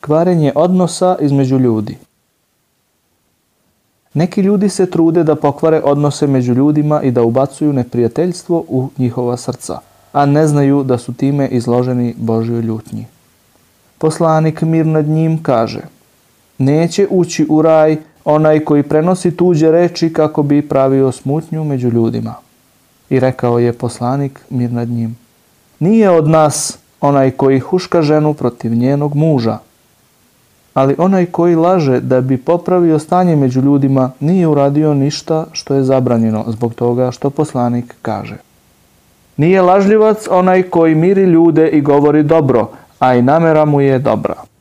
kvarenje odnosa između ljudi. Neki ljudi se trude da pokvare odnose među ljudima i da ubacuju neprijateljstvo u njihova srca, a ne znaju da su time izloženi Božjoj ljutnji. Poslanik mir nad njim kaže Neće ući u raj onaj koji prenosi tuđe reči kako bi pravio smutnju među ljudima. I rekao je poslanik mir nad njim. Nije od nas onaj koji huška ženu protiv njenog muža, ali onaj koji laže da bi popravio stanje među ljudima nije uradio ništa što je zabranjeno zbog toga što poslanik kaže. Nije lažljivac onaj koji miri ljude i govori dobro, a i namera mu je dobra.